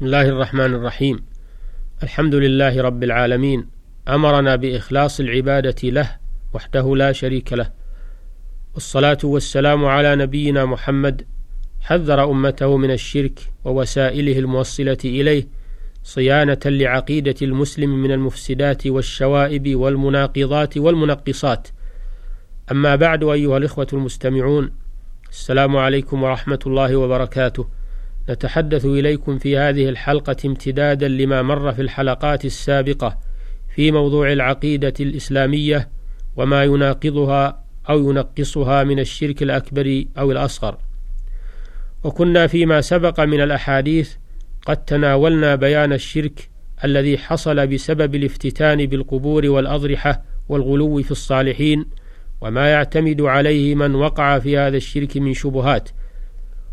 بسم الله الرحمن الرحيم. الحمد لله رب العالمين. أمرنا بإخلاص العبادة له وحده لا شريك له. والصلاة والسلام على نبينا محمد. حذر أمته من الشرك ووسائله الموصلة إليه صيانة لعقيدة المسلم من المفسدات والشوائب والمناقضات والمنقصات. أما بعد أيها الإخوة المستمعون السلام عليكم ورحمة الله وبركاته. نتحدث إليكم في هذه الحلقة امتدادا لما مر في الحلقات السابقة في موضوع العقيدة الإسلامية وما يناقضها أو ينقصها من الشرك الأكبر أو الأصغر. وكنا فيما سبق من الأحاديث قد تناولنا بيان الشرك الذي حصل بسبب الافتتان بالقبور والأضرحة والغلو في الصالحين وما يعتمد عليه من وقع في هذا الشرك من شبهات.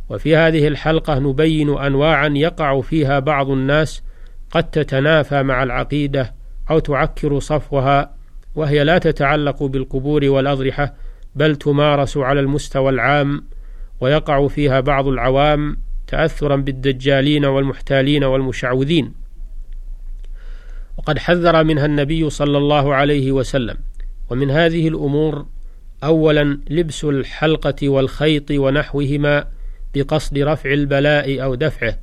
وفي هذه الحلقة نبين أنواعا يقع فيها بعض الناس قد تتنافى مع العقيدة أو تعكر صفوها وهي لا تتعلق بالقبور والأضرحة بل تمارس على المستوى العام ويقع فيها بعض العوام تأثرا بالدجالين والمحتالين والمشعوذين. وقد حذر منها النبي صلى الله عليه وسلم. ومن هذه الأمور أولا لبس الحلقة والخيط ونحوهما بقصد رفع البلاء أو دفعه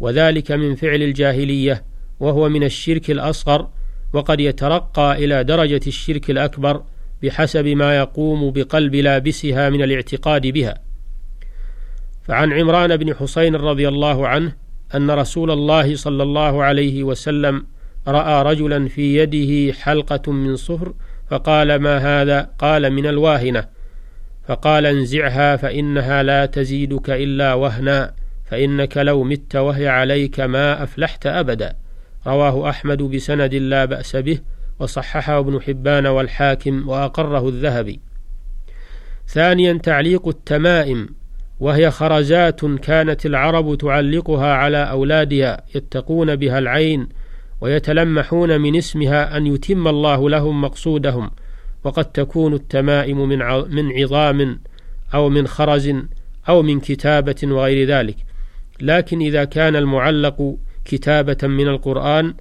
وذلك من فعل الجاهلية وهو من الشرك الأصغر وقد يترقى إلى درجة الشرك الأكبر بحسب ما يقوم بقلب لابسها من الاعتقاد بها. فعن عمران بن حسين رضي الله عنه أن رسول الله صلى الله عليه وسلم رأى رجلا في يده حلقة من صفر فقال ما هذا؟ قال من الواهنة. فقال انزعها فإنها لا تزيدك إلا وهنا فإنك لو مت وهي عليك ما أفلحت أبدا. رواه أحمد بسند لا بأس به وصححه ابن حبان والحاكم وأقره الذهبي. ثانيا تعليق التمائم وهي خرزات كانت العرب تعلقها على أولادها يتقون بها العين ويتلمحون من اسمها أن يتم الله لهم مقصودهم. وقد تكون التمائم من من عظام أو من خرز أو من كتابة وغير ذلك. لكن إذا كان المعلق كتابة من القرآن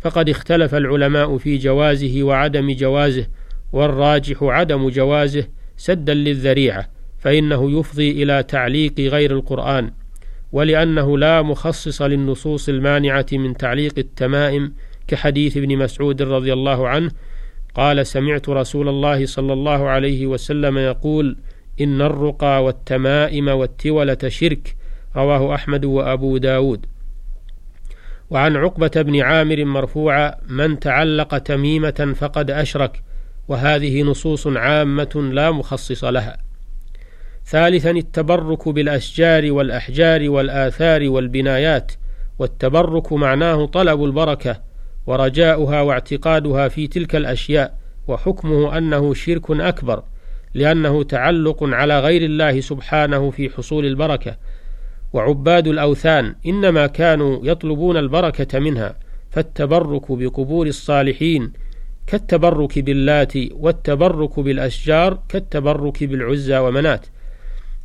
فقد اختلف العلماء في جوازه وعدم جوازه والراجح عدم جوازه سدا للذريعة فإنه يفضي إلى تعليق غير القرآن ولأنه لا مخصص للنصوص المانعة من تعليق التمائم كحديث ابن مسعود رضي الله عنه قال سمعت رسول الله صلى الله عليه وسلم يقول إن الرقى والتمائم والتولة شرك رواه أحمد وأبو داود. وعن عقبة بن عامر مرفوعة من تعلق تميمة فقد أشرك وهذه نصوص عامة لا مخصص لها. ثالثا التبرك بالأشجار والأحجار والآثار والبنايات والتبرك معناه طلب البركة ورجاؤها واعتقادها في تلك الأشياء وحكمه أنه شرك أكبر لأنه تعلق على غير الله سبحانه في حصول البركة. وعباد الأوثان إنما كانوا يطلبون البركة منها فالتبرك بقبور الصالحين كالتبرك باللات والتبرك بالأشجار كالتبرك بالعزى ومنات.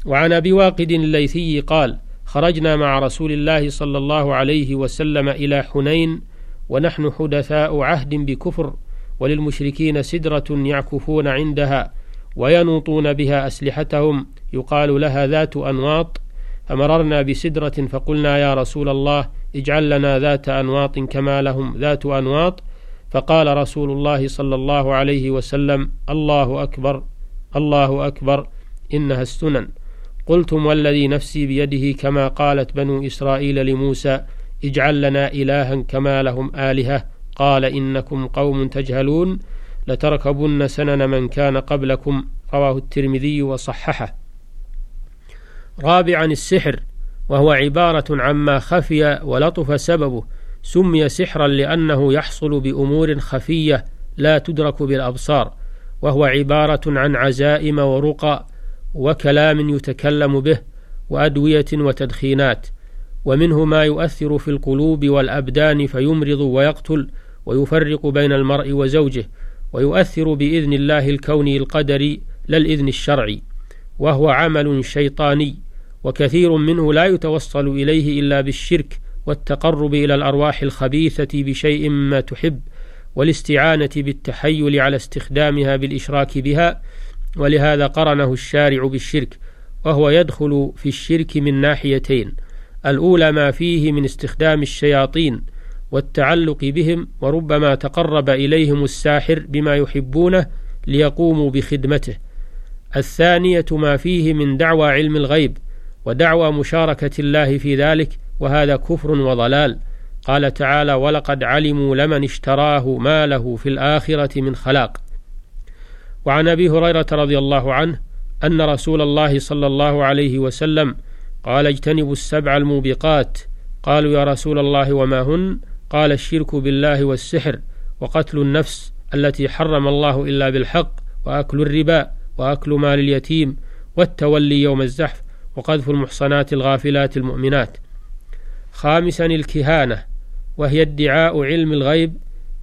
وعن أبي واقد الليثي قال خرجنا مع رسول الله صلى الله عليه وسلم إلى حنين ونحن حدثاء عهد بكفر وللمشركين سدرة يعكفون عندها وينوطون بها أسلحتهم. يقال لها ذات أنواط. فمررنا بسدرة فقلنا يا رسول الله اجعل لنا ذات أنواط كما لهم ذات أنواط. فقال رسول الله صلى الله عليه وسلم الله أكبر الله أكبر إنها السنن. قلتم والذي نفسي بيده كما قالت بنو إسرائيل لموسى اجعل لنا إلها كما لهم آلهة. قال إنكم قوم تجهلون لتركبن سنن من كان قبلكم. رواه الترمذي وصححه. رابعا السحر وهو عبارة عما خفي ولطف سببه. سمي سحرا لأنه يحصل بأمور خفية لا تدرك بالأبصار وهو عبارة عن عزائم ورقى وكلام يتكلم به وأدوية وتدخينات. ومنه ما يؤثر في القلوب والأبدان فيمرض ويقتل ويفرق بين المرء وزوجه ويؤثر بإذن الله الكوني القدري لا الإذن الشرعي وهو عمل شيطاني وكثير منه لا يتوصل إليه إلا بالشرك والتقرب إلى الأرواح الخبيثة بشيء مما تحب والاستعانة بالتحيل على استخدامها بالإشراك بها ولهذا قرنه الشارع بالشرك وهو يدخل في الشرك من ناحيتين الأولى ما فيه من استخدام الشياطين والتعلق بهم وربما تقرب إليهم الساحر بما يحبونه ليقوموا بخدمته. الثانية ما فيه من دعوى علم الغيب ودعوى مشاركة الله في ذلك وهذا كفر وضلال. قال تعالى ولقد علموا لمن اشتراه ما له في الآخرة من خلاق وعن أبي هريرة رضي الله عنه أن رسول الله صلى الله عليه وسلم قال اجتنبوا السبع الموبقات. قالوا يا رسول الله وما هن؟ قال الشرك بالله والسحر وقتل النفس التي حرم الله إلا بالحق وأكل الربا وأكل مال اليتيم والتولي يوم الزحف وقذف المحصنات الغافلات المؤمنات. خامسا الكهانة وهي ادعاء علم الغيب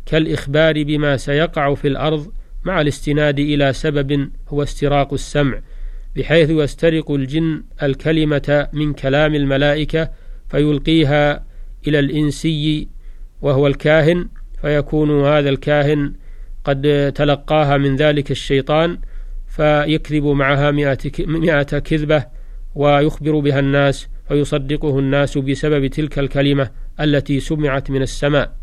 كالإخبار بما سيقع في الأرض مع الاستناد إلى سبب هو استراق السمع. بحيث يسترق الجن الكلمة من كلام الملائكة فيلقيها إلى الإنسي وهو الكاهن فيكون هذا الكاهن قد تلقاها من ذلك الشيطان فيكذب معها مئة, كذبة ويخبر بها الناس فيصدقه الناس بسبب تلك الكلمة التي سمعت من السماء.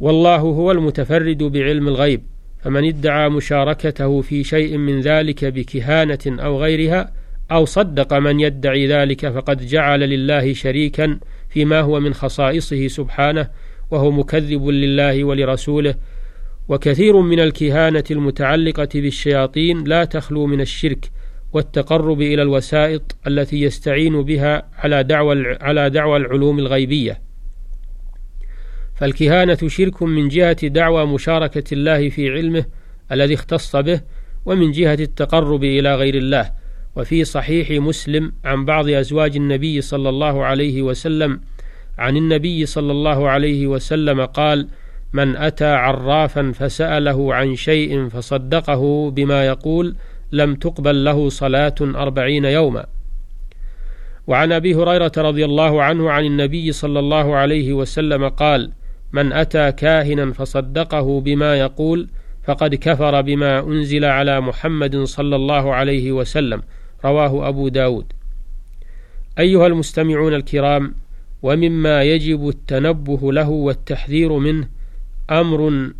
والله هو المتفرد بعلم الغيب. فمن ادعى مشاركته في شيء من ذلك بكهانة أو غيرها أو صدق من يدعي ذلك فقد جعل لله شريكا فيما هو من خصائصه سبحانه وهو مكذب لله ولرسوله. وكثير من الكهانة المتعلقة بالشياطين لا تخلو من الشرك والتقرب إلى الوسائط التي يستعين بها على دعوى على دعوى العلوم الغيبية. فالكهانة شرك من جهة دعوى مشاركة الله في علمه الذي اختص به ومن جهة التقرب إلى غير الله. وفي صحيح مسلم عن بعض أزواج النبي صلى الله عليه وسلم عن النبي صلى الله عليه وسلم قال من أتى عرافا فسأله عن شيء فصدقه بما يقول لم تقبل له صلاة أربعين يوما وعن أبي هريرة رضي الله عنه عن النبي صلى الله عليه وسلم قال من أتى كاهنا فصدقه بما يقول فقد كفر بما أنزل على محمد صلى الله عليه وسلم رواه أبو داود. أيها المستمعون الكرام ومما يجب التنبه له والتحذير منه أمر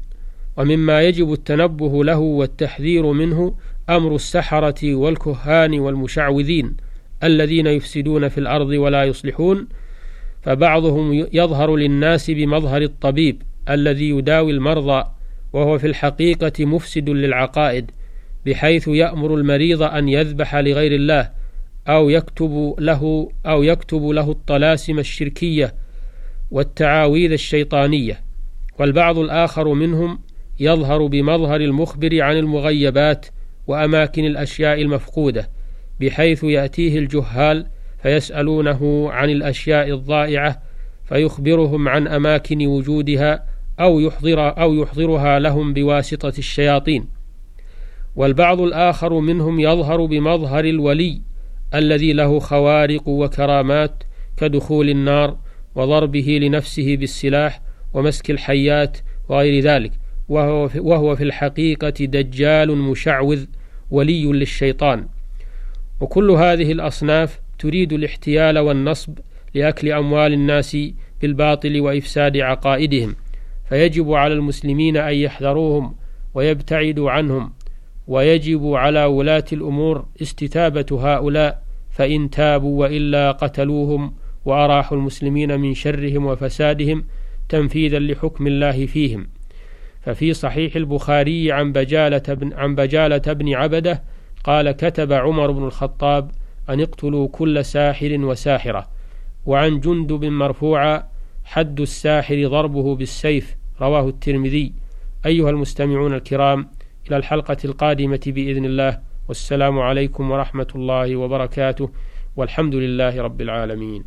ومما يجب التنبه له والتحذير منه أمر السحرة والكهان والمشعوذين الذين يفسدون في الأرض ولا يصلحون فبعضهم يظهر للناس بمظهر الطبيب الذي يداوي المرضى وهو في الحقيقة مفسد للعقائد بحيث يأمر المريض أن يذبح لغير الله أو يكتب له أو يكتب له الطلاسم الشركية والتعاويذ الشيطانية. والبعض الآخر منهم يظهر بمظهر المخبر عن المغيبات وأماكن الأشياء المفقودة بحيث يأتيه الجهال فيسألونه عن الأشياء الضائعة فيخبرهم عن أماكن وجودها أو يحضر أو يحضرها لهم بواسطة الشياطين. والبعض الآخر منهم يظهر بمظهر الولي الذي له خوارق وكرامات كدخول النار وضربه لنفسه بالسلاح ومسك الحيات وغير ذلك. وهو في, وهو في الحقيقة دجال مشعوذ ولي للشيطان. وكل هذه الأصناف تريد الاحتيال والنصب لأكل أموال الناس بالباطل وإفساد عقائدهم فيجب على المسلمين أن يحذروهم ويبتعدوا عنهم ويجب على ولاة الأمور استتابة هؤلاء فإن تابوا وإلا قتلوهم وأراحوا المسلمين من شرهم وفسادهم تنفيذا لحكم الله فيهم. ففي صحيح البخاري عن بجالة بن, عن بجالة بن عبدة قال كتب عمر بن الخطاب أن اقتلوا كل ساحر وساحرة وعن جندب مرفوعا حد الساحر ضربه بالسيف رواه الترمذي. أيها المستمعون الكرام إلى الحلقة القادمة بإذن الله. والسلام عليكم ورحمة الله وبركاته. والحمد لله رب العالمين.